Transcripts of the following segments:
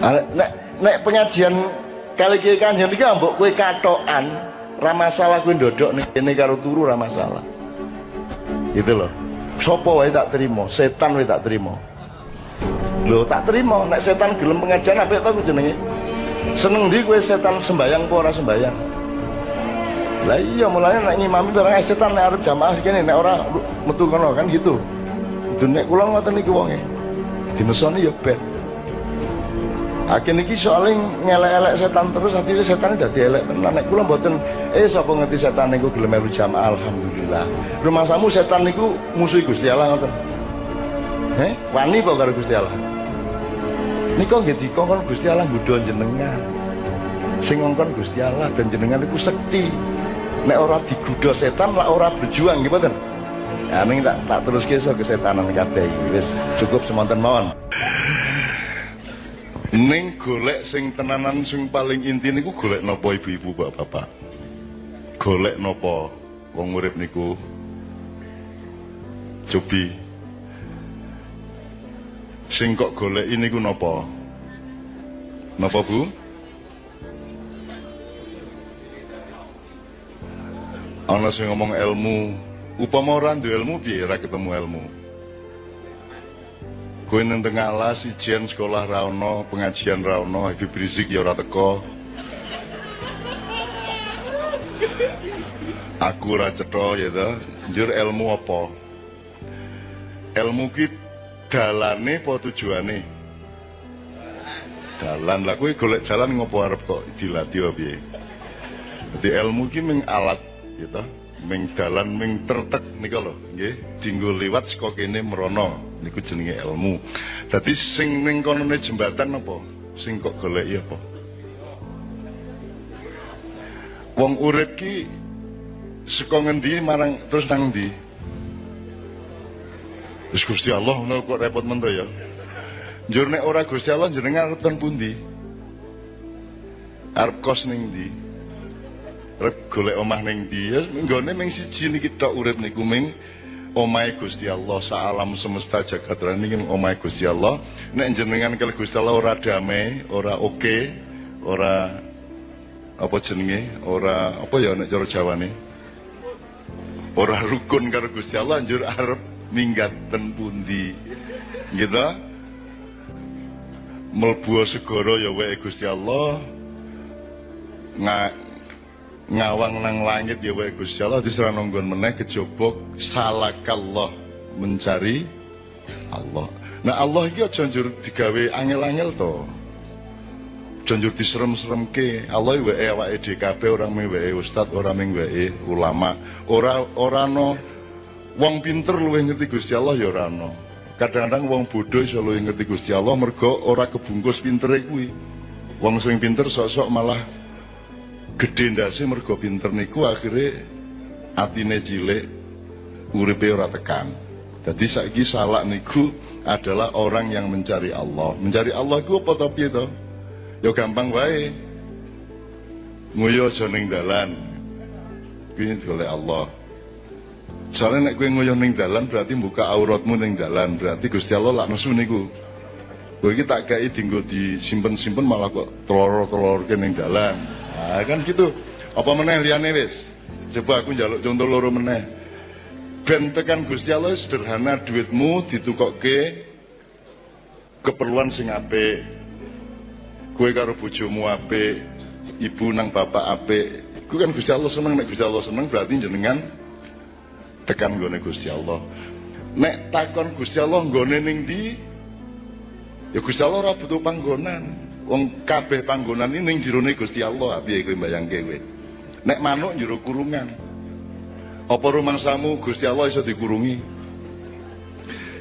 Ah, nek nek pengajian kali kiai kanjeng iki mbok kowe katokan ra masalah kowe ndodok ning kene karo turu ra masalah. Gitu loh. Sopo wae tak terima setan wae tak terima. Lho tak terima nek setan gelem pengajian apik to jenenge? Seneng di kowe setan sembayang apa ora sembayang? Lah iya mulanya nek ngimami barang setan nek arep jamaah kene nek ora metu kono kan gitu. Itu nek kula ngoten iki wonge. Dinesoni ya ben Akhirnya ini soalnya ngelek-elek setan terus akhirnya setan jadi elek tenan. Nek kula mboten eh sapa ngerti setan niku gelem melu jamaah? Alhamdulillah. Rumah samu setan niku musuh Gusti Allah ngoten? Eh wani apa karo Gusti Allah? Nika nggih dikongkon Gusti Allah nggodha jenengan. Sing ngongkon Gusti Allah dan jenengan niku sekti. Nek ora digodha setan lah ora berjuang nggih mboten? Ya, ini tak tak terus kisah kesetanan kabeh wis cukup semonten mawon. Ning golek sing tenanan sing paling inti niku golek napa ibu-ibu bapak-bapak. Golek napa wong urip niku. Cobi. Sing kok golek ini ku napa? Napa Bu? Ana sing ngomong ilmu, upama ora ilmu piye ketemu ilmu? Nang tengah alas ijen sekolah ra ono, pengajian ra ono, Habib Rizik ya ora teko. Aku ora cetha ya to. Njur ilmu apa? Ilmu ki dalane apa tujuane? Dalan lah kowe golek dalan ngopo arep kok dilatih piye? Dadi ilmu ki ming alat gitu. Ming dalan ming tertek nika lho, nggih. Dinggo liwat saka kene merono. niku jenenge ilmu. Dadi sing ning konone jembatan apa? Sing kok goleki apa? Wong urip ki saka ngendi marang terus nang ndi? Wis Gusti Allah ngono kok repot men ya. Njur ora Gusti Allah jenengan arep ten pundi? Arep kos ning ndi? Golek omah ning ndi? Ya nggone ming siji niki tok urip niku ming. Gusti Allah saalam semesta jagat raya niki omahe Gusti Allah. Nek jenengan kali Gusti Allah ora damai ora oke ora apa jenenge? Ora apa ya nek cara Jawane? Ora rukun karo Gusti Allah anjur arep minggat ten pundi. Gitu mlebu segara ya wae Gusti Allah. Nga ngawang nang langit ya wae Gusti Allah diserah nonggon meneh kejaba salakallah mencari Allah. Nah Allah iki aja njur digawe angel-angel to. Aja njur diserem-seremke. Allah wae awake kabeh orang mung wae ustaz, ora mung wae ulama. Ora ora no wong pinter luwih ngerti Gusti Allah ya ora no. Kadang-kadang wong bodoh iso luwih ngerti Gusti Allah mergo ora kebungkus pintere kuwi. Wong sing pinter sok-sok malah gede ndase mergo pinter niku akhirnya atine cilik uripe ora tekan. Jadi saiki salak niku adalah orang yang mencari Allah. Mencari Allah iku apa to to? Ya gampang wae. Nguyu aja ning dalan. Kuwi golek Allah. Soalnya nek kowe nguyuh ning dalan berarti buka auratmu ning dalan, berarti Gusti Allah lak nesu niku. Kowe iki tak gawe dinggo disimpen-simpen malah kok telur-telur ning dalan. Nah, kan gitu. Apa meneh liyane wis? Coba aku njaluk contoh loro meneh. Ben tekan Gusti Allah sederhana duitmu ditukokke keperluan sing apik. Kowe karo bojomu apik, ibu nang bapak apik. Iku kan Gusti Allah seneng nek Gusti Allah seneng berarti jenengan tekan nggone Gusti Allah. Nek takon Gusti Allah nggone ning ndi? Ya Gusti Allah ora butuh panggonan. Wong kabeh panggonan ini ning jerone Gusti Allah, piye kowe mbayangke kowe? Nek manuk jero kurungan. Apa rumangsamu Gusti Allah iso dikurungi?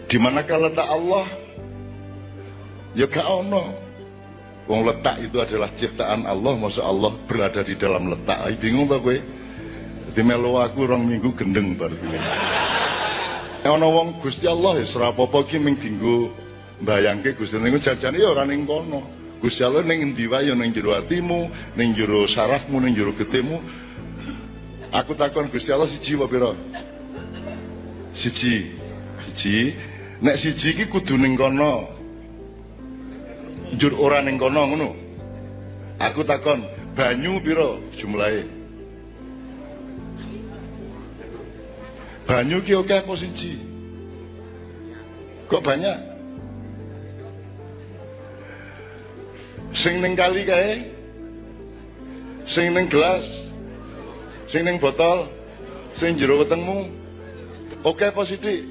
Di manakah letak Allah? Ya gak ono. Wong letak itu adalah ciptaan Allah, masa Allah berada di dalam letak. Ay, bingung ta kowe? Di melu aku rong minggu gendeng baru bilang. Ono wong Gusti Allah ya apa-apa ki ming dinggo Gusti niku jajane ya ora ning kono. Gusti Allah ning endi wae ning jero atimu, ning jero sarafmu, ning jero getihmu. Aku takon Gusti Allah siji apa pira? Siji. Siji. Nek siji iki kudu ning kono. njur ora ning kono ngono. Aku takon, banyu piro jumlahe? Banyu ki oke apa siji? Kok banyak? Sing ning kali kae? Sing ning gelas? Sing ning botol? Sing jero wetengmu? Oke apa sithik?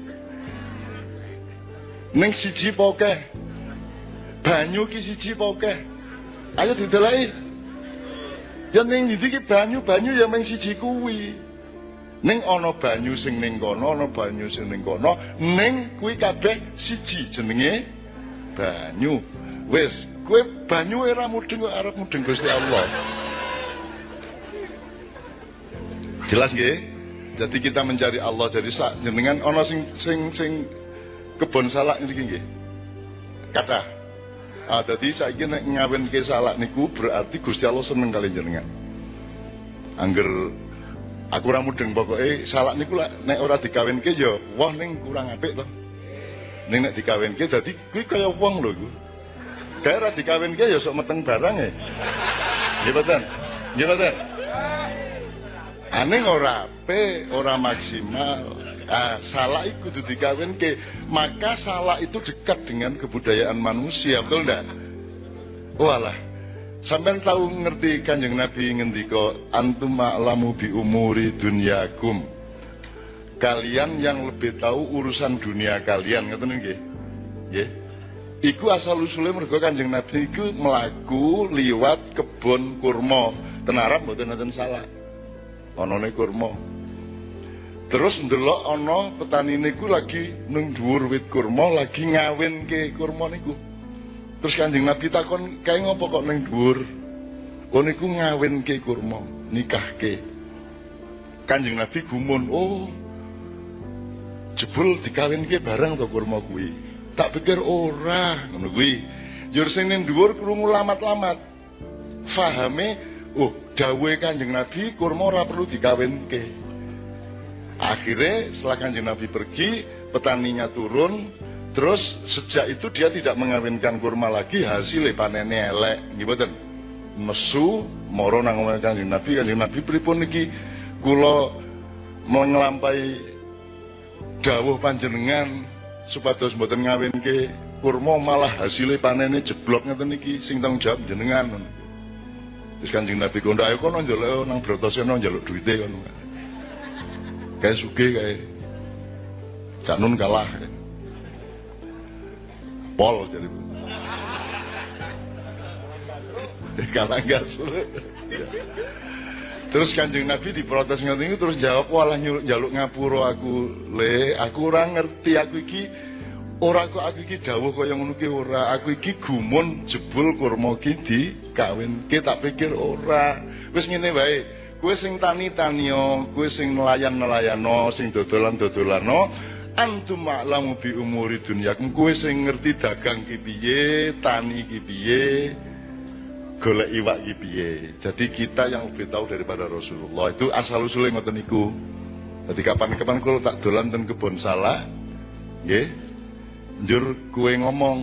Ning siji apa oke? Banyu ki siji apa oke? Ayo didelai. Ya ning ndi ki banyu-banyu ya mung siji kuwi. Ning ana banyu sing ning kono, ana banyu sing ning kono, ning kuwi kabeh siji jenenge banyu. Wis, kowe banyu ora mudeng kok arep mudeng Gusti Allah. Jelas nggih? Jadi kita mencari Allah jadi sak jenengan ana sing sing sing kebon salak niki nggih. Kata. Ah dadi saiki nek ngawinke salak niku berarti Gusti Allah seneng kali jenengan. Angger aku ora mudeng pokoke salak niku lak nek ora dikawinke ya wah ning kurang apik to. Ning nek dikawinke dadi kuwi kaya wong lho iku. Kayak ora dikawinke ya sok meteng barang e. Nggih mboten? Nggih mboten? Aneh ora ape, ora maksimal. Ah, salah itu kudu dikawinke. Maka salah itu dekat dengan kebudayaan manusia, betul enggak? Walah. Sampai tahu ngerti kanjeng Nabi ngendika antum ma'lamu bi umuri dunyakum. Kalian yang lebih tahu urusan dunia kalian, ngoten nggih. Nggih. Iku asal usulnya mergo kanjeng Nabi iku melaku liwat kebun kurma. Ten Arab mboten nonton salah. Ana ne kurma. Terus ndelok ana petani niku lagi nang dhuwur wit kurma lagi ngawinke kurma niku. Terus Kanjeng Nabi takon, "Kae ngopo kok ning dhuwur?" Oh niku ngawinke kurma, nikahke. Kanjeng Nabi gumun, "Oh, jebul dikawinke barang to kurma kuwi." Tak pikir ora, ngono kuwi. Jur sing ning dhuwur krungu lamat-lamat. Fahame, oh, dawuhe Kanjeng Nabi kurma ora perlu dikawinke. Akhirnya setelah Kanjeng Nabi pergi, petaninya turun, terus sejak itu dia tidak mengawinkan kurma lagi, hasilnya panennya elek, gimana? Mesu, moro nang omah Kanjeng Nabi, Kanjeng Nabi pripun niki kula melampai dawuh panjenengan supados mboten ngawinke kurma malah hasilnya panennya jeblok ngeten niki sing tanggung jawab jenengan. Terus Kanjeng Nabi kondo ayo kono njaluk nang Bratasena njaluk duwite kono. Kayak suge kayak Cak Nun kalah. Pol jadi. kalah gas. Terus kanjeng Nabi diprotes ngoten terus jawab walah nyuruh jaluk ngapuro aku. Le aku ora ngerti aku iki ora kok aku iki dawuh kaya ngono ki ora. Aku iki gumun jebul kurma ki dikawinke tak pikir ora. Wis ngene wae kowe sing tani-tanio kowe sing nelayan-nelayano sing dodolan-dodolano antum ma'lamu bi umuri dunyakum. Kowe sing ngerti dagang ki piye tani ki piye golek iwak ki piye. Jadi kita yang lebih tahu daripada Rasulullah itu asal usulnya ngoten niku. Jadi kapan-kapan kalau tak dolan ten kebon salah, nggih. Njur kue ngomong,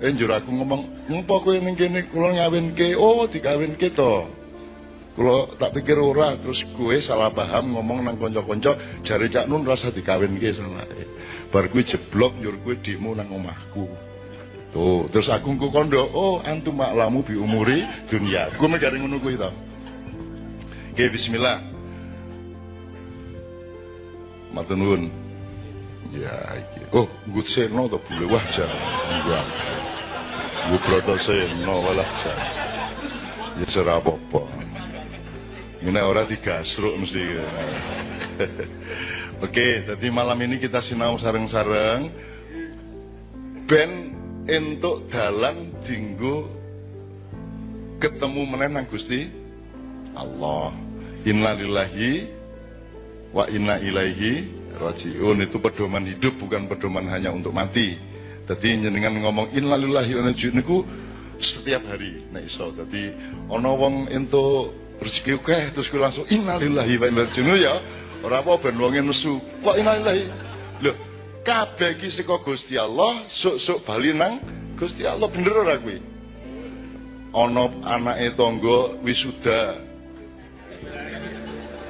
eh njur aku ngomong, "Ngopo kowe ning kene kula ngawinke?" Oh, dikawinke to. Kula tak pikir ora, terus kue salah paham ngomong nang kanca-kanca, jare Cak Nun rasa dikawinke salah. Bar kuwi jeblok njur kuwi demo nang omahku. Tuh, terus aku ku kondo, oh antum maklamu bi umuri dunia. Gue megari ngono kuwi to. Oke, bismillah. Matur nuwun. Ya iki. Oh, gut seno to jan. Enggak. Gue proto seno walah jan. Ya serah apa-apa. Ini orang digasruk mesti. Oke, jadi malam ini kita sinau sareng-sareng. Ben entuk dalan dinggo ketemu meneh nang Gusti Allah. Innalillahi wa inna ilaihi rajiun itu pedoman hidup bukan pedoman hanya untuk mati. Jadi jenengan ngomong innalillahi wa inna niku setiap hari nek iso. Dadi ana wong entuk rezeki akeh terus ku langsung innalillahi wa inna ilaihi ya. Ora apa ben wonge nesu. Kok innalillahi? Loh, kabeh iki saka Gusti Allah, sok-sok bali nang Gusti Allah bener ora kuwi? ana anake tangga wisuda.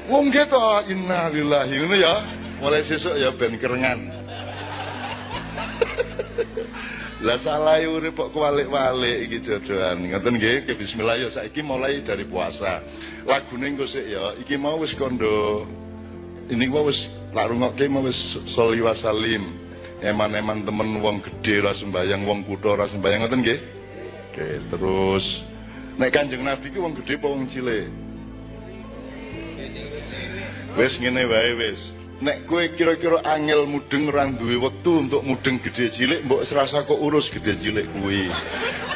Wong kita innalillahi ngono ya. Mulai sesuk ya ben kerengan. Lah salah urip kok kualik-walik iki dodoan. Ngoten nggih, ke bismillah ya saiki mulai dari puasa. Lagune engko sik ya, iki mau wis kondo ini gua wis tak rungokke mau wis sholli wasalim. Eman-eman temen wong gede ra sembayang, wong kutha ra sembayang ngoten nggih. Oke, terus nek Kanjeng Nabi ku wong gede apa wong cilik? Wis ngene wae wis. Nek kowe kira-kira angel mudeng ora duwe wektu untuk mudeng gede cilik, mbok serasa kok urus gede cilik kuwi.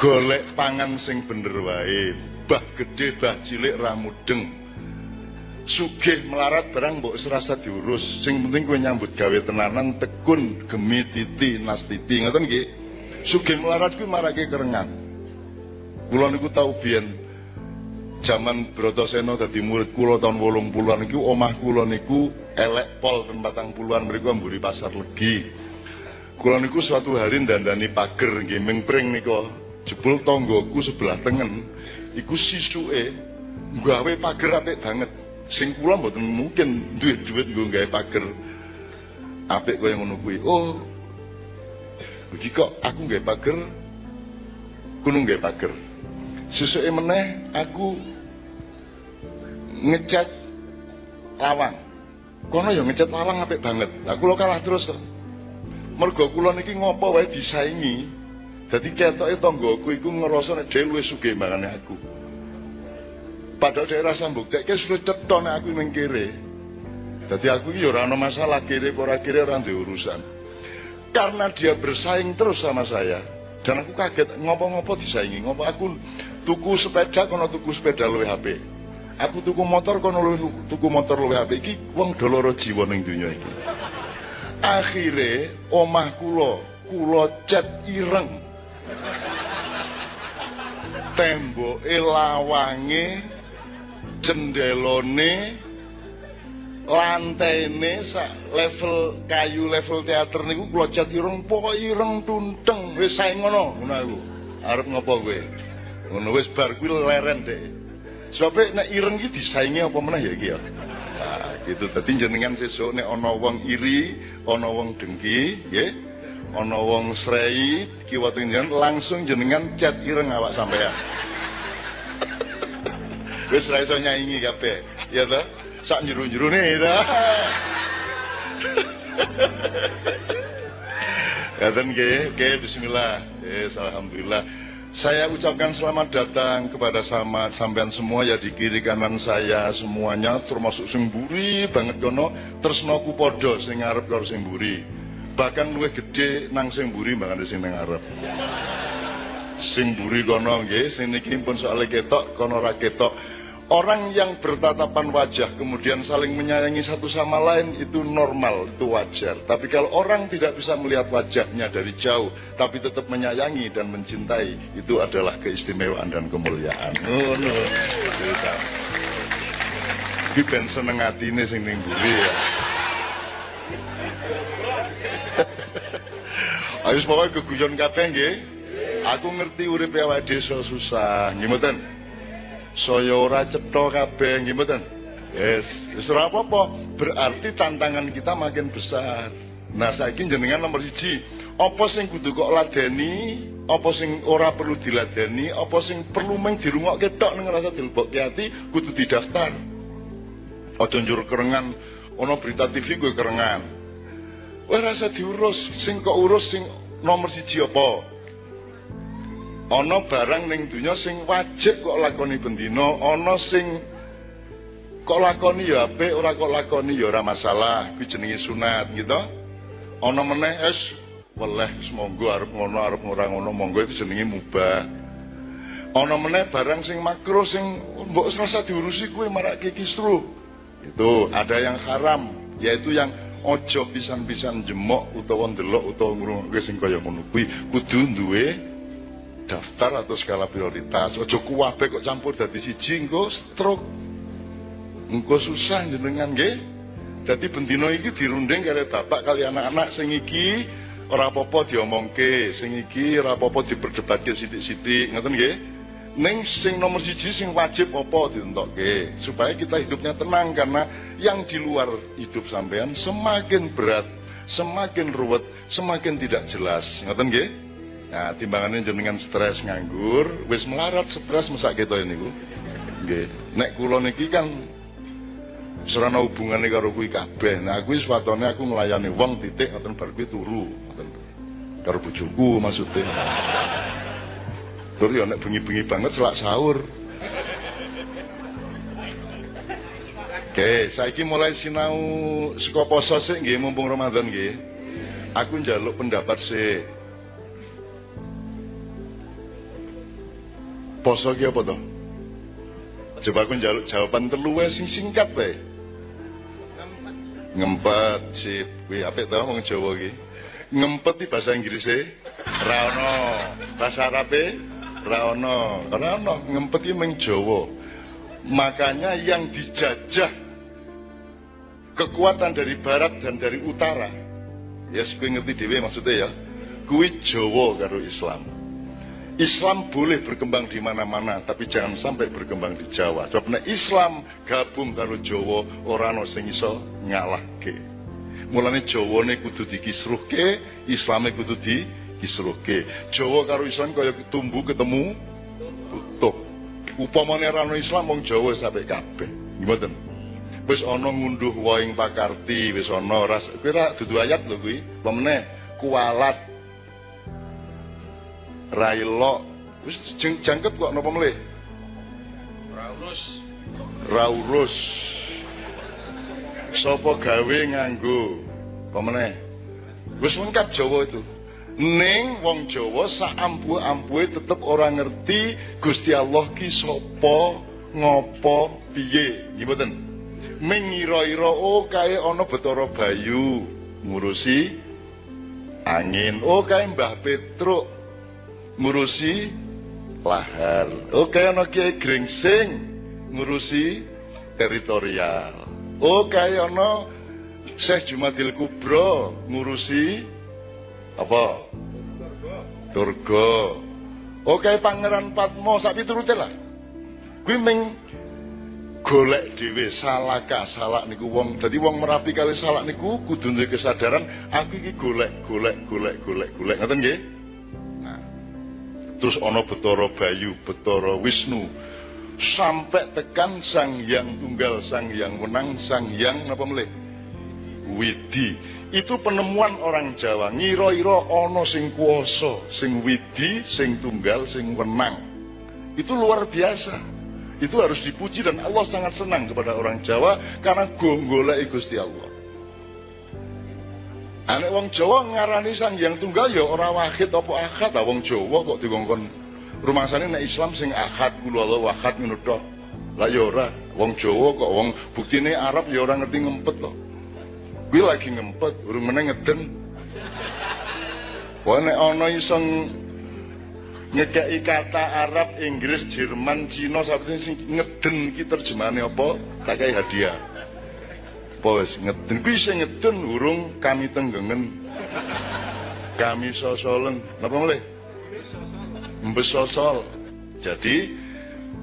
Golek pangan sing bener wae. Bah gede bah cilik ra mudeng. Sugih melarat barang mbok serasa diurus. Sing penting kowe nyambut gawe tenanan tekun gemi titi nas titi ngoten nggih. Sugih melarat kuwi marake kerengan. Kula niku tau biyen zaman Brotoseno dadi murid kula tahun 80-an iku omah kula niku elek pol ten 40-an mriku mburi pasar legi. Kula niku suatu hari ndandani pager nggih mingpring nika jebul tanggoku sebelah tengen iku sisuke gawe pager apik banget. Sing kula mboten mungkin duwe duit nggo gawe pager apik kaya ngono kuwi. Oh. Iki kok aku gawe pager kuno gawe pager. Sesuke meneh aku ngecat lawang. Kono ya ngecat lawang apik banget. Lah kula kalah terus. Mergo kula niki ngopo wae disaingi. Dadi ketoke tanggoku iku ngerasa nek dhewe luwih sugih marane aku. Padahal dhek rasa mbuktekke sudah cetha nek aku ning. Dadi aku iki ya ora masalah kere ora kere ora urusan. Karena dia bersaing terus sama saya, dan aku kaget ngopo-ngopo disaingi? Ngopo aku tuku sepeda kono tuku sepeda luwe HP aku tuku motor kono luwe tuku motor luwe HP iki wong doloro jiwa ning dunya iki. Akhire omah kula kula cat ireng. Temboke lawange jendelone lantene sak level kayu level teater niku kula cat ireng pokoke ireng tunteng. Wis sae ngono ngono aku arep ngopo kowe? Ngono wis bar kuwi leren dek sebab nek ireng iki disaingi apa meneh ya iki ya? Nah gitu. Dadi jenengan sesuk nek ana wong iri ana wong dengki nggih. Ana wong srei kiwa jenengan langsung jenengan cat ireng awak sampean wis ra iso nyaingi kabeh ya ta sak njero-jerone ta. Ngaten nggih, nggih bismillah. Yes, alhamdulillah. Saya ucapkan selamat datang kepada sama sampean semua ya di kiri kanan saya semuanya termasuk sing mburi banget kono tresnoku padha sing ngarep karo sing mburi. Bahkan luwih gede nang sing mburi mbangane sing nang ngarep. Sing mburi kono nggih, sing niki pun soal ketok kono ra ketok. Orang yang bertatapan wajah kemudian saling menyayangi satu sama lain itu normal, itu wajar. Tapi kalau orang tidak bisa melihat wajahnya dari jauh, tapi tetap menyayangi dan mencintai, itu adalah keistimewaan dan kemuliaan. Oh, no. Iki ben seneng atine sing ning mburi ya. Ayo pokoke keguyon kabeh nggih. Aku ngerti urip awake dhewe susah, nggih mboten? Saya ora cetha kabeh nggih mboten? Yes. Wis ora apa-apa. Berarti tantangan kita makin besar. Nah saiki jenengan nomor siji. Apa sing kudu kok ladeni? Apa sing ora perlu diladeni? Apa sing perlu meng dirungokke tok ning rasa dilebokke ati? Kudu didaftar. Aja njur kerengan. Ana berita TV gue kerengan. Wah rasa diurus. Sing kok urus sing nomor siji apa ana barang ning donya sing wajib kok lakoni bendina ana sing kok lakoni ya apik ora kok lakoni ya ora masalah kuwi jenenge sunat gitu ana meneh es weleh semoga arep ngono arep ora ngono monggo itu jenenge mubah. Ana meneh barang sing makruh sing mbok serasa diurusi kuwi marake kisru. Itu ada yang haram yaitu yang ojo pisan-pisan jemok utawa ndelok utawa ngrungokne sing kaya ngono. Kuwi kudu duwe daftar atau skala prioritas. Ojo kuwabe kok campur dadi siji engko stroke. Engko susah jenengan nggih. Dadi bendino iki dirunding karo bapak kali anak-anak sing iki ora apa-apa diomongke, sing iki ora apa-apa diperdebatke sithik-sithik, ngoten nggih. Neng sing nomor siji sing wajib apa ditentokke supaya kita hidupnya tenang karena yang di luar hidup sampean semakin berat, semakin ruwet, semakin tidak jelas. Ngoten nggih? Nah, timbangannya jenengan stres nganggur, wis melarat stres mesak kita ini bu. Nggih. Nek kula niki kan serana hubungane karo kuwi kabeh. Nah, kuwi swatone aku nglayani wong titik ngoten bar turu. Ngoten. Karo bojoku maksudnya. Tur ya nek bengi-bengi banget selak sahur. Oke, saiki mulai sinau saka poso sik mumpung Ramadan nggih. Aku njaluk pendapat sik. Poso ki apa to? Coba aku njaluk jawaban telu sing singkat wae. Ngempet sip, kuwi apik to wong Jawa ki. Ngempet di bahasa Inggris e ra ono. Bahasa Arabe ra ono. Ora ono ngempet ki meng Jawa. Makanya yang dijajah kekuatan dari barat dan dari utara ya supaya ngerti dewe maksudnya ya kuwi Jawa karo Islam Islam boleh berkembang di mana-mana tapi jangan sampai berkembang di Jawa. Sebab nek Islam gabung karo Jawa ora ana sing iso ngalahke mulane Jawane kudu dikisruhke Islame kudu dikisruhke. Jawa karo Islam kaya tumbuh ketemu tutup upamane ora ana Islam wong Jawa sampai kabeh. Ngoten wis ana ngunduh waing pakarti wis ana ras kira dudu ayat lho kuwi. Pemene kualat railo wis jangkep kok napa melih? Raurus raurus sapa gawe nganggo? Pemene wis lengkap Jawa itu. Ning wong Jawa sak ampuh-ampuhe tetep ora ngerti Gusti Allah ki sapa ngopo piye. Nggih mboten? Mengira-ira oh kae ana Bathara Bayu ngurusi angin. Oh kae Mbah Petruk ngurusi lahar oh kae ana Kiai Grengsing ngurusi teritorial. Kae ana Syekh Jumadil Kubro ngurusi apa? Durga. Oh kae Pangeran Patmo sak piturute lah. Kuwi meng golek dhewe salaka salak niku wong. Dadi wong merapi kali salak niku kudu duwe kesadaran aku iki golek golek golek golek golek. Ngoten nggih terus ana Betara Bayu Betara Wisnu. Sampai tekan Sang Yang Tunggal Sang Yang Menang Sang Yang napa melih? Widi. Itu penemuan orang Jawa. Ngira-ira ana sing kuasa sing widi sing tunggal sing wenang. Itu luar biasa. Itu harus dipuji dan Allah sangat senang kepada orang Jawa karena gonggolai Gusti Allah. Anek wong Jawa ngarani sang yang tunggal ya orang wahid apa akad lah wong Jawa kok digongkon rumah sana nek Islam sing akad kula Allah wahid ngono tok. Lah ya ora wong Jawa kok wong buktine Arab ya ora ngerti ngempet loh. Gue lagi ngempet, urung meneh ngeden. Wah nek ana iso ngekei kata Arab, Inggris, Jerman, Cina sampai sing ngeden ki terjemahane apa? Tak hadiah. Apa wis ngeden kuwi sing ngeden urung kami tenggengen. Kami sosolen. Napa mulai? Mbes sosol. Jadi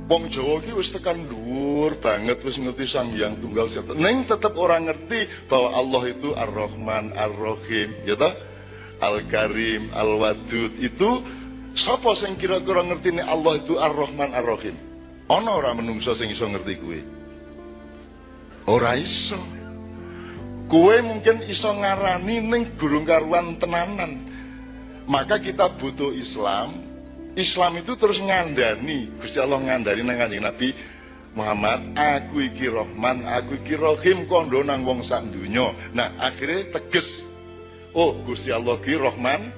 wong Jawa ki wis tekan dhuwur banget wis ngerti Sang Hyang Tunggal Satu. Ning tetep orang ngerti bahwa Allah itu Ar-Rahman, Ar-Rahim, ya toh? Al-Karim, Al-Wadud itu Sapa sing kira-kira ngerti nih Allah itu Ar-Rahman Ar-Rahim? Ana ora menungso sing iso ngerti kuwe? Ora iso. Kuwe mungkin iso ngarani ning burung karuan tenanan. Maka kita butuh Islam. Islam itu terus ngandani, Gusti Allah ngandani nang Kanjeng Nabi Muhammad, aku iki Rahman, aku iki Rahim kondo nang wong sak donya. Nah, akhirnya teges. Oh, Gusti Allah ki Rahman,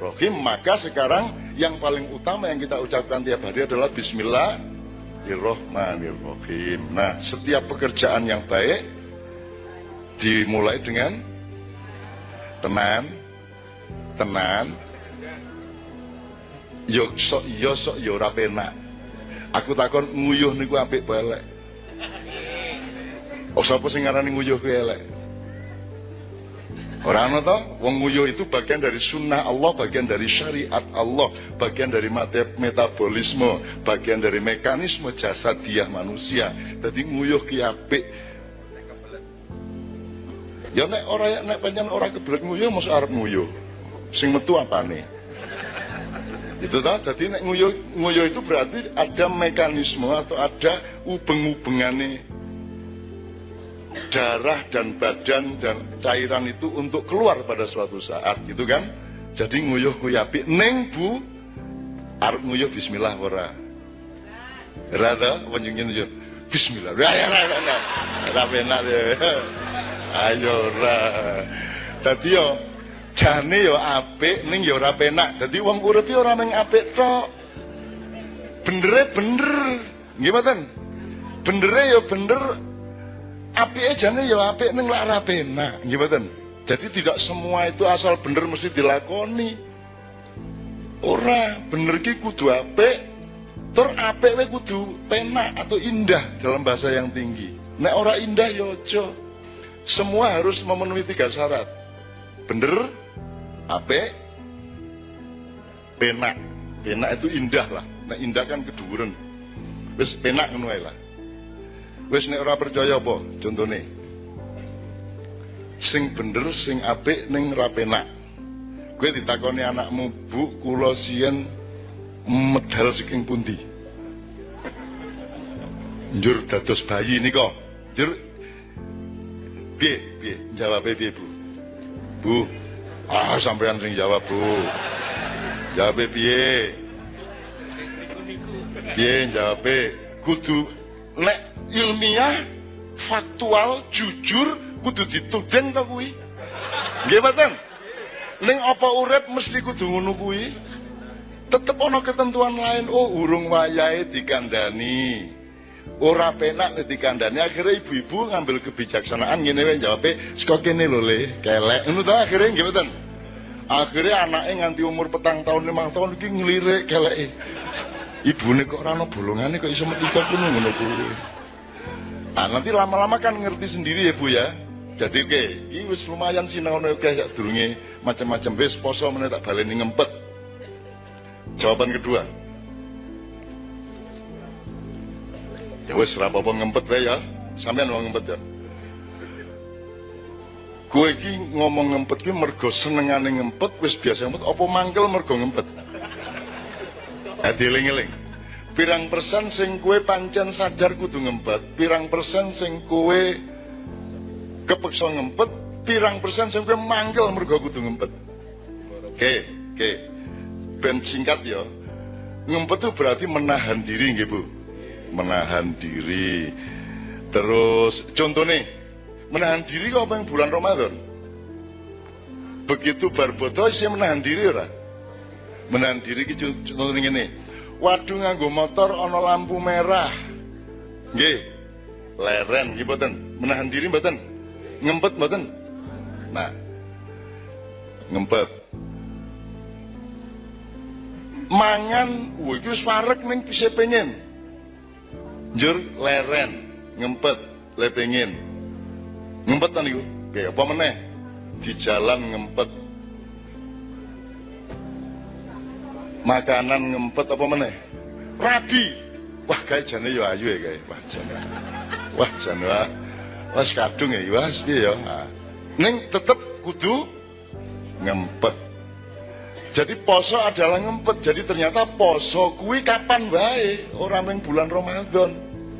Rahim, maka sekarang yang paling utama yang kita ucapkan tiap hari adalah Bismillahirrohmanirrohim. Nah, setiap pekerjaan yang baik dimulai dengan tenan, tenan, yo sok yo sok yo rapena. Aku takon nguyuh niku apik bae Oh sapa sing ngarani nguyuh kuwi elek? Orang ana toh, wong nguyuh itu bagian dari sunnah Allah, bagian dari syariat Allah, bagian dari metabolisme, bagian dari mekanisme jasadiah manusia. Jadi nguyuh ki apik. Ya nek ora nek pancen ora kebelet nguyuh mosok arep nguyuh. Sing metu apane? Itu toh, jadi nek nguyuh itu berarti ada mekanisme atau ada ubeng-ubengane darah dan badan dan cairan itu untuk keluar pada suatu saat gitu kan? Jadi nguyuh kuyapi neng bu arep nguyuh bismillah ora? Rada yo bismillah. Ya ora penak ya ayo ora dadi yo jane yo apik ning yo ora penak. Dadi wong urip yo ora mung apik tok. Bener bener. Nggih mboten? Bener yo bener. Api aja nih ya api neng lak ora penak. Nggih mboten? Jadi tidak semua itu asal bener mesti dilakoni. Ora. Bener ki kudu apik. Tur apik kudu penak atau indah dalam bahasa yang tinggi. Nek ora indah ya aja semua harus memenuhi tiga syarat bener apik penak penak itu indah lah nek indah kan keduren wis penak ngono lah Wis nek ora percaya apa? Contone. Sing bener, sing apik ning ra penak. Kowe ditakoni anakmu, "Bu, kula siyen medal saking pundi?" Njur dados bayi nika. Njur piye? Piye? Jawabe piye, Bu? Bu, ah sampean sing jawab, Bu. Jawabe piye? Piye jawabe? Kudu nek ilmiah faktual jujur kudu dituding to kuwi nggih mboten ning apa urip mesti kudu ngono kuwi tetep ana ketentuan lain oh urung wayahe dikandani ora penak nek dikandani akhirnya ibu-ibu ngambil kebijaksanaan ngene wae jawabe saka kene lho le kelek ngono to akhirnya nggih mboten akhirnya anaknya nganti umur petang tahun limang tahun iki ngelirik keleke ibune kok ora ana bolongane kok iso metika kuno ngono kuwi. Ah nanti lama-lama kan ngerti sendiri ya Bu ya. Jadi oke, ini wis lumayan sinau oke sak durunge macam-macam wis poso meneh tak baleni ngempet. Jawaban kedua. Ya wis apa-apa ngempet wae ya. Sampeyan wong ngempet ya. Kowe iki ngomong ngempet ki mergo senengane ngempet wis biasa ngempet apa mangkel mergo ngempet? Hadi eling-eling. Pirang persen sing kue pancen sadar kudu ngempet, pirang persen sing kue kepeksa ngempet, pirang persen sing kue manggil mergo kudu ngempet. Oke, oke. Ben singkat ya. Ngempet itu berarti menahan diri nggih, Bu. Menahan diri. Terus contohnya menahan diri kok yang bulan Ramadan? Begitu barboto sih menahan diri ora? menahan diri ki contoh ngene. Waduh nganggo motor ana lampu merah. Nggih. Leren nggih mboten. Menahan diri mboten. Ngempet mboten. Nah. Ngempet. Mangan, wah iki wis wareg ning pise pengen. Njur leren, ngempet, le pengen. Ngempet ta niku? Oke, apa meneh? Di jalan ngempet, makanan ngempet apa meneh? Rabi wah kayak jane yo ayu ya kayak wah jane. Wah jane wah. Wah kadung ya wah ya ning tetep kudu ngempet jadi poso adalah ngempet. Jadi ternyata poso kuwi kapan wae? Ora ming bulan Ramadan.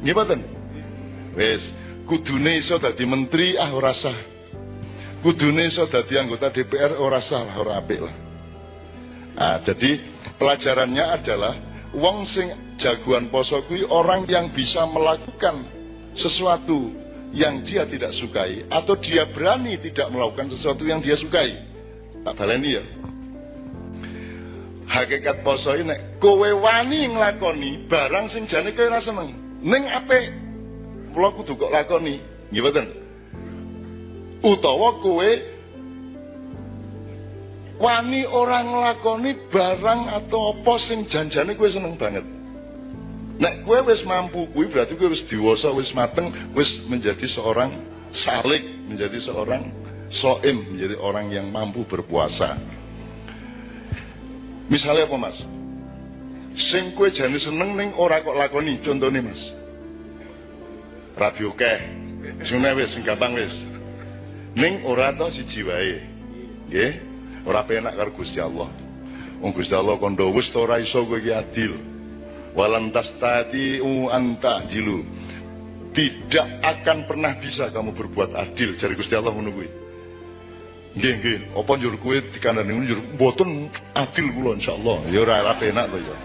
Nggih mboten? Wis kudune iso dadi menteri ah ora sah. Kudune iso dadi anggota DPR ora sah ora apik lah. Nah, jadi pelajarannya adalah wong sing jagoan poso kuwi orang yang bisa melakukan sesuatu yang dia tidak sukai atau dia berani tidak melakukan sesuatu yang dia sukai. Tak baleni ya. Hakikat poso ini kowe wani nglakoni barang sing jane kowe ora seneng. Ning apik kula kudu kok lakoni. Nggih mboten? Utawa kowe wani orang nglakoni barang atau apa sing janjane kowe seneng banget. Nek kowe wis mampu kuwi berarti kowe wis dewasa, wis mateng, wis menjadi seorang salik, menjadi seorang soim menjadi orang yang mampu berpuasa. Misalnya apa mas? Sing kue jane seneng ning ora kok lakoni contohnya mas. Radio keh, sing wis sing gampang wis. Ning ora to siji wae. Nggih, ora penak karo Gusti Allah. Wong Gusti Allah kondo wis to ora iso kowe iki adil. Walan tastati anta jilu. Tidak akan pernah bisa kamu berbuat adil cari Gusti Allah kuwi. Nggih nggih, apa njur kowe dikandani njur mboten adil kula insyaallah. Ya ora ora penak to ya.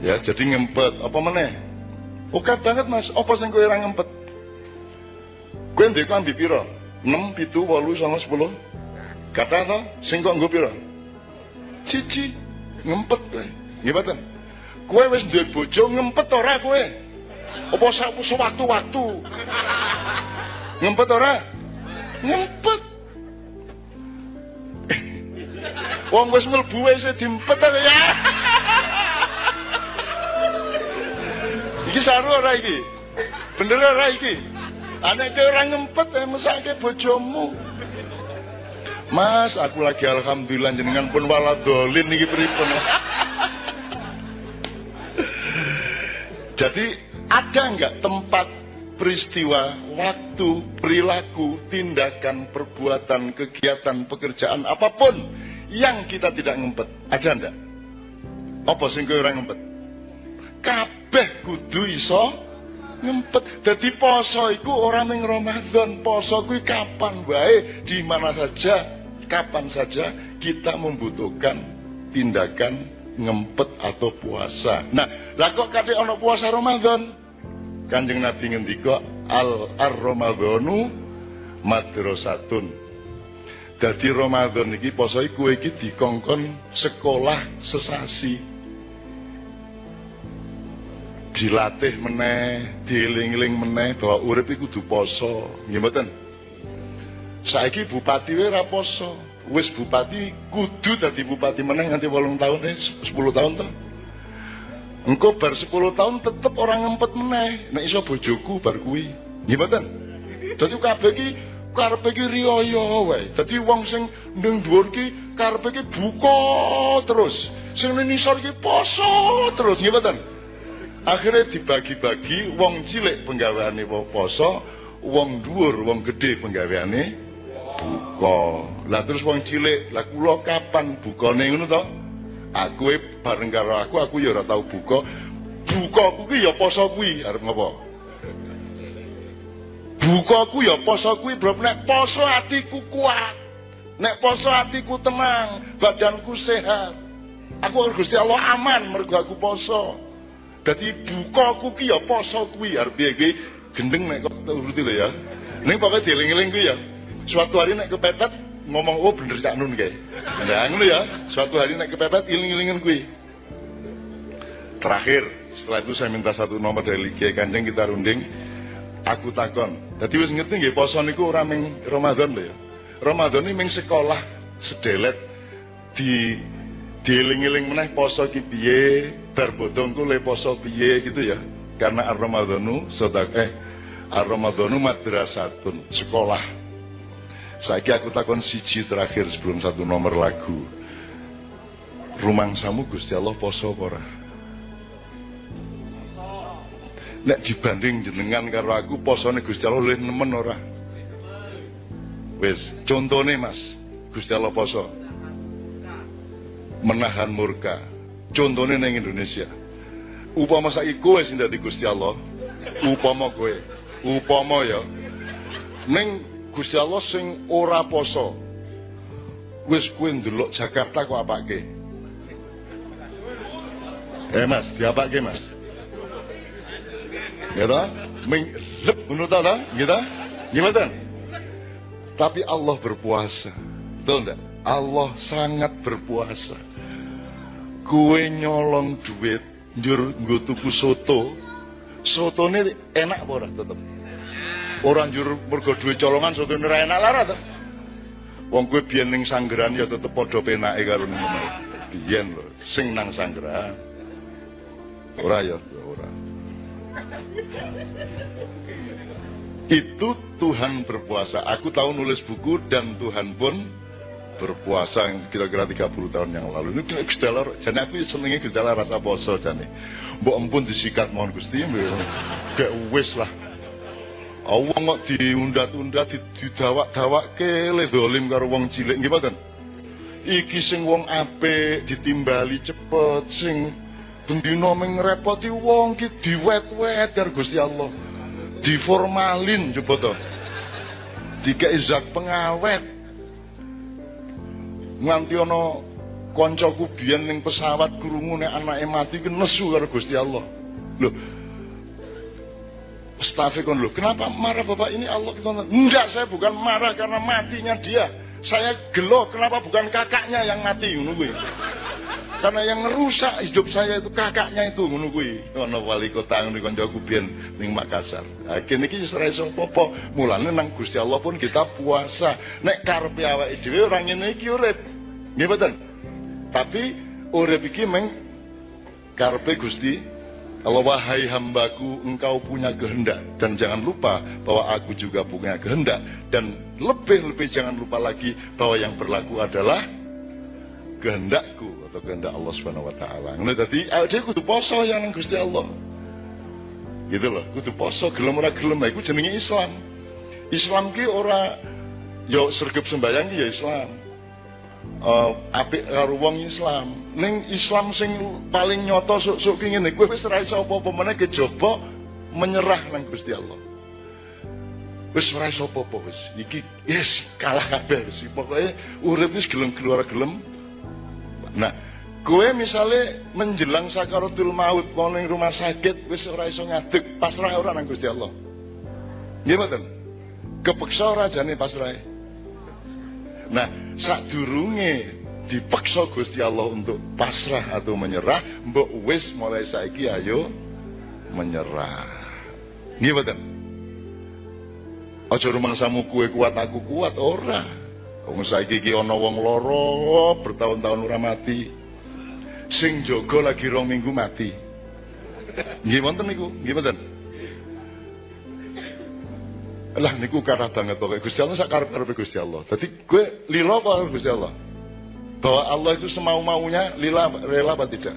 Ya, jadi ngempet apa meneh? Oke banget Mas, apa sing kowe ora ngempet? Kowe ndek klambi pira? 6, 7, 8, 9, 10. Kata to, sing kok nggo pira? Cici ngempet kowe. Nggih mboten? Kowe wis duwe bojo ngempet ora kowe? Apa sak sewaktu-waktu? Ngempet ora? Ngempet. Wong wis mlebu wis diempet ta ya. Iki saru ora iki? Bener ora iki? Anek ke orang ngempet eh mesake bojomu. Mas, aku lagi alhamdulillah jenengan pun waladolin niki pripun. Jadi ada nggak tempat peristiwa, waktu, perilaku, tindakan, perbuatan, kegiatan, pekerjaan apa pun yang kita tidak ngempet? Ada ndak? Apa sing kowe ora ngempet? Kabeh kudu iso ngempet. Jadi poso iku ora ning Ramadan, poso kuwi kapan wae, di mana saja, kapan saja kita membutuhkan tindakan ngempet atau puasa. Nah, lah kok kate ana puasa Ramadan? Kanjeng Nabi ngendika al ar Ramadhanu madrasatun. Dadi Ramadan iki poso iku iki dikongkon sekolah sesasi. dilatih meneh, dieling-eling meneh bahwa urip iku kudu poso. Nggih? Saiki bupati wae poso. Wis bupati kudu dadi bupati meneh nganti 8 tahun eh 10 tahun to. Engko bar 10 tahun tetep orang ngempet meneh. Nek iso bojoku bar kuwi. Nggih mboten? Dadi kabeh iki karepe iki riyaya wae. Dadi wong sing ning dhuwur iki karepe iki buka terus. Sing ning isor iki poso terus. Nggih mboten? akhirnya dibagi-bagi wong cilik penggaweane poso wong dhuwur wong gede penggaweane buka lah terus wong cilik lah kula kapan bukane ngono to aku bareng karo aku aku ya ora tau buka. Buka kuwi ya poso kuwi arep ngopo? Buka ku ya poso kuwi bro. Nek poso atiku kuat nek poso atiku tenang badanku sehat aku Gusti Allah aman mergo aku poso. Dadi bukaku ki ya poso kuwi arep piye gendeng nek kok uruti lho ya. Ning pokoke dieling-eling kuwi ya. Suatu hari nek kepepet ngomong oh bener Cak Nun kae. Nah ngono ya. Suatu hari nek kepepet iling-ilingen kuwi. Terakhir, setelah itu saya minta satu nomor dari Kiai Kanjeng kita runding. Aku takon. Dadi wis ngerti nggih poso niku ora ming Ramadan lho ya. Ramadan ini ming sekolah sedelet di dieling-eling meneh poso ki piye, bar bodongku le poso piye gitu ya. Karena Ar-Ramadhanu sedang eh Ar-Ramadhanu madrasatun, sekolah. Saiki aku takon siji terakhir sebelum satu nomor lagu. Rumang samu Gusti Allah poso ora? Nek dibanding jenengan karo aku posone Gusti Allah luwih nemen ora? Wis, contone Mas, Gusti Allah poso menahan murka. Contohnya neng Indonesia. Upama saiki kowe sing dadi Gusti Allah, upama kowe, upama ya. Neng Gusti Allah sing ora poso. Wis kowe ndelok Jakarta kok apake? Eh Mas, diapake Mas? Ya ta? Ming lep ngono ta ta? Gitu? Gimana? Tapi Allah berpuasa. Betul enggak? Allah sangat berpuasa kue nyolong duit njur nggo tuku soto sotone enak ora tetep ora njur mergo duit colongan sotone ora enak lara to wong biyen ning sanggeran ya tetep padha penake karo ngono biyen lho sing nang sanggeran ora ya ora itu Tuhan berpuasa. Aku tahu nulis buku dan Tuhan pun berpuasa kira-kira 30 tahun yang lalu. Ini kira gejala, jadi aku senengnya gejala rasa poso jadi. Mbok empun disikat mohon Gusti, gak wis lah. Allah kok diundat-undat, didawak-dawak kele dolim karo wong cilik nggih mboten? Iki sing wong apik ditimbali cepet, sing bendina ngrepoti wong ki diwet-wet karo Gusti Allah. Diformalin coba to. Dikei zat pengawet. Nganti ana kancaku biyen ning pesawat krungu nek anake mati ki karo Gusti Allah. Loh, Astaghfirullah. Loh, kenapa marah Bapak ini Allah kita Enggak, saya bukan marah karena matinya dia. Saya gelo kenapa bukan kakaknya yang mati kuwi. Karena yang ngerusak hidup saya itu kakaknya itu kuwi. Ono wali kota ngono kancaku biyen ning Makassar. Wis ora iso apa Mulane nang Gusti Allah pun kita puasa. Nek karepe awake dhewe ora ngene iki mboten? Tapi urip iki meng karepe Gusti Allah wahai hambaku engkau punya kehendak dan jangan lupa bahwa aku juga punya kehendak dan lebih-lebih jangan lupa lagi bahwa yang berlaku adalah kehendakku atau kehendak Allah Subhanahu wa taala. Ngono dadi kudu poso yang Gusti Allah. Gitu loh, kudu poso gelem ora gelem iku jenenge Islam. Islam ki ora yo sergep sembayang ki ya Islam uh, apik karo wong Islam. Ning Islam sing paling nyoto sok-sok ki ngene, kowe wis ora iso apa-apa meneh kejaba menyerah nang Gusti Allah. Wis ora iso apa-apa wis. Iki yes kalah kabeh wis. Pokoke urip wis gelem keluar gelem. Nah, kowe misale menjelang sakaratul maut mau ning rumah sakit wis ora iso ngadeg, pasrah ora nang Gusti Allah. Nggih mboten? Kepeksa pasrah. Nah, sadurunge dipaksa Gusti Allah untuk pasrah atau menyerah, mbok wis mulai saiki ayo menyerah. Nggih mboten? Aja rumangsamu kue kuat aku kuat ora. Wong saiki iki ana wong lara bertahun-tahun ora mati. Sing jaga lagi rong minggu mati. Nggih wonten niku, nggih? Lah niku kathah banget pokoknya Gusti Allah sak karep-karepe Gusti Allah. Dadi gue lila apa Gusti Allah? Bahwa Allah itu semau-maunya lila rela apa tidak?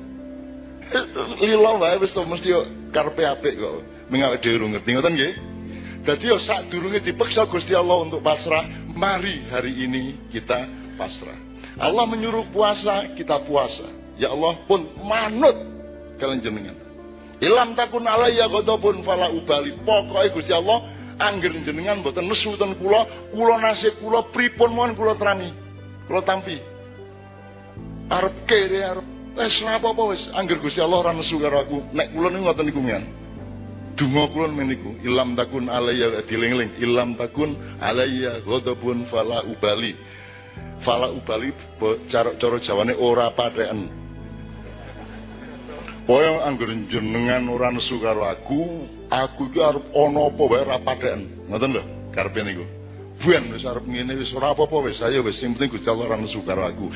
lila wae wis mesti yo karepe apik kok. Mengawe dhewe ora ngerti ngoten nggih. Dadi yo sak durunge dipaksa Gusti Allah untuk pasrah, mari hari ini kita pasrah. Allah menyuruh puasa, kita puasa. Ya Allah pun manut kalian jenengan. Ilam takun alayya ghadabun fala ubali. Pokoknya Gusti Allah angger jenengan mboten nesu ten kula, kula nasib kula pripun mohon kula terami. Kula tampi. Arep kere arep wis napa apa wis angger Gusti Allah ora nesu karo aku. Nek kula niku ngoten niku mian. Donga kula meniku ilam takun alayya diling-ling ilam takun alayya ghadabun fala ubali. Fala ubali cara cara Jawane ora patheken. Pokoke angger jenengan ora nesu karo aku, aku iki arep ana apa wae ra padhaken. Ngoten lho, karepe niku. Buan wis arep ngene wis ora apa-apa wis ayo wis sing penting Gusti Allah ora nesu karo aku.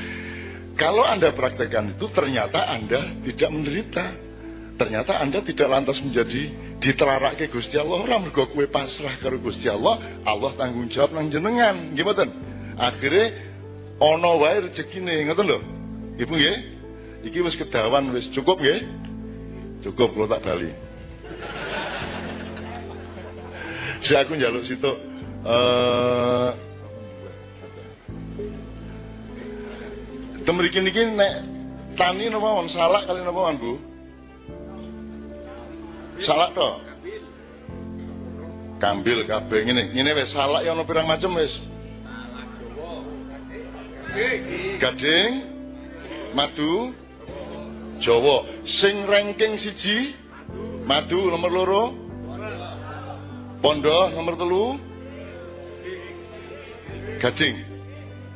Kalau Anda praktekkan itu ternyata Anda tidak menderita. Ternyata Anda tidak lantas menjadi diterarake Gusti Allah ora mergo kowe pasrah karo Gusti Allah, Allah tanggung jawab nang jenengan. Nggih mboten? Akhire ana wae rezekine, ngoten lho. Ibu nggih? Iki wis kedawan wis cukup nggih? Cukup kalau tak bali. Si aku njaluk situ eh Temrikin iki nek tani napa mawon salak kali napa Bu? Salak to. Kambil kabeh ngene. Ngene wis salak ya ana pirang macam wis. Gading, madu, Jawa. Sing ranking siji, madu nomor loro, Pondo nomor telu, Gading,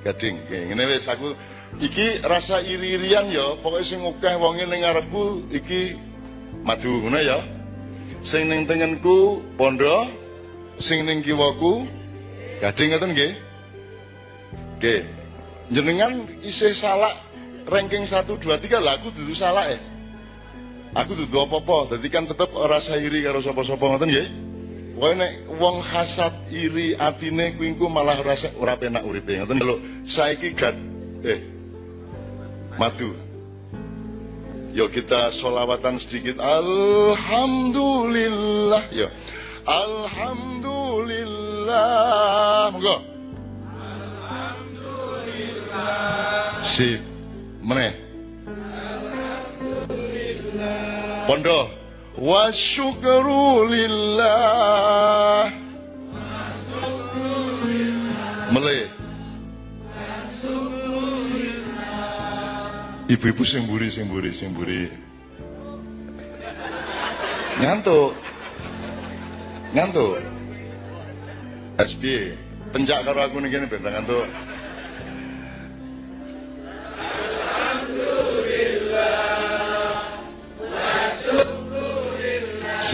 Gading. Ngene wis aku iki rasa iri-irian ya, pokoknya sing akeh wonge ning ngarepku iki madu ngono ya. Sing ning tengenku Pondo, sing ning kiwaku Gading ngoten nggih. Nggih. Jenengan isih salak ranking 1 2 3 lah aku dudu salah eh. Aku dudu apa-apa, dadi kan tetep ora sairi karo sapa-sapa ngoten nggih. Wae nek wong hasad iri atine kuwi engko malah rasa ora penak uripe. Ngoten lho. Saiki gad eh madu. Yuk kita solawatan sedikit. Alhamdulillah. Yuk. Alhamdulillah. Monggo. Alhamdulillah. Sip. Meneh. Pondok. Wasyukru lillah. Mele. Ibu-ibu sing mburi sing sing. Ngantuk. Ngantuk. SB, penjak karo aku ning kene ben ngantuk.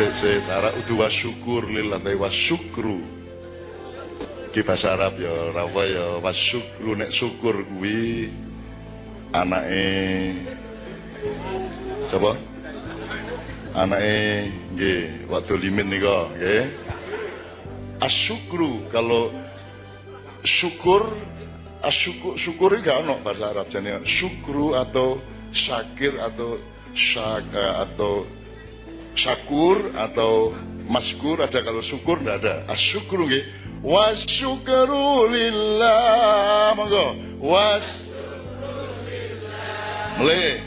Arab udu wasyukur lillahi wasyukru. Ki bahasa Arab ya rawa ya wasyukru nek syukur kuwi anake sapa? Anake nggih waktu limin nika nggih. Asyukru kalau syukur asyukur syukur gak ono bahasa Arab jane syukru atau syakir atau syaka atau syakur atau maskur ada kalau syukur tidak ada. Asyukru nggih. Wasyukru lillah. Monggo. Was mulai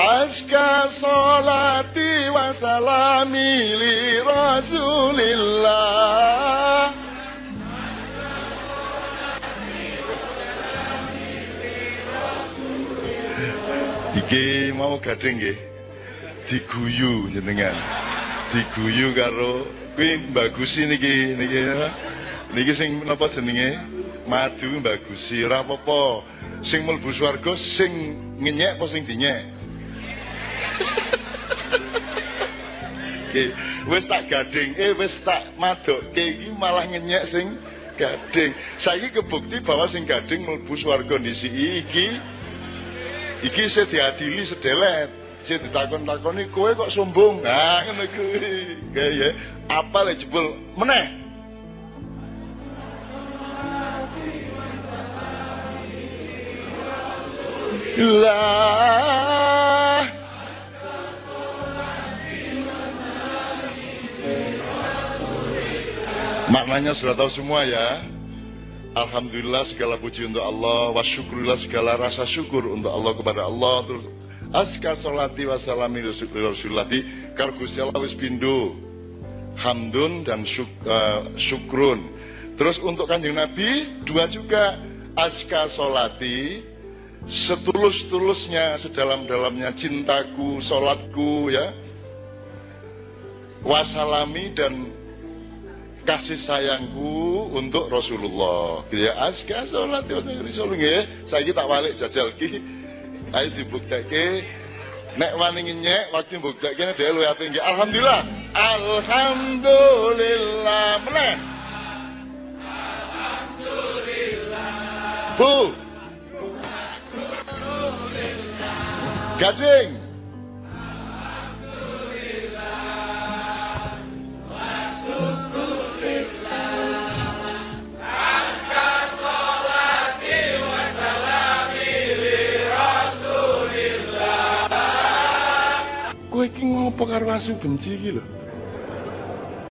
Aska salati wa salami li rasulillah gading nggih. Diguyu jenengan. Diguyu karo kuwi bagusi niki niki niki sing napa jenenge? Madu bagusi ora apa-apa. Sing mlebu swarga sing ngenyek apa sing dinyek? Oke, wis tak gading, eh wis tak madokke iki malah ngenyek sing gading. Saiki kebukti bahwa sing gading mlebu swarga ndisiki iki iki saya diadili sedelet. Saya ditakon-takoni kowe kok sombong? Nah ngono kuwi. Ya apa le jebul meneh. Maknanya sudah tahu semua ya Alhamdulillah segala puji untuk Allah wa segala rasa syukur untuk Allah kepada Allah. Terus askar salati wa salami rasulullah di hamdun dan syuk, uh, syukrun. Terus untuk kanjeng Nabi dua juga. Askar salati setulus-tulusnya sedalam-dalamnya cintaku solatku ya. Wasalami dan kasih sayangku untuk Rasulullah. Ya aska salat ya Rasul nggih. Saiki tak balik jajal ki. Ayo dibuktekke nek wani ngenyek waktu mbuktekke dhewe luwih apik nggih. Alhamdulillah. Alhamdulillah. Meneh. Alhamdulillah. Bu. Gading. Karo asu iki lho?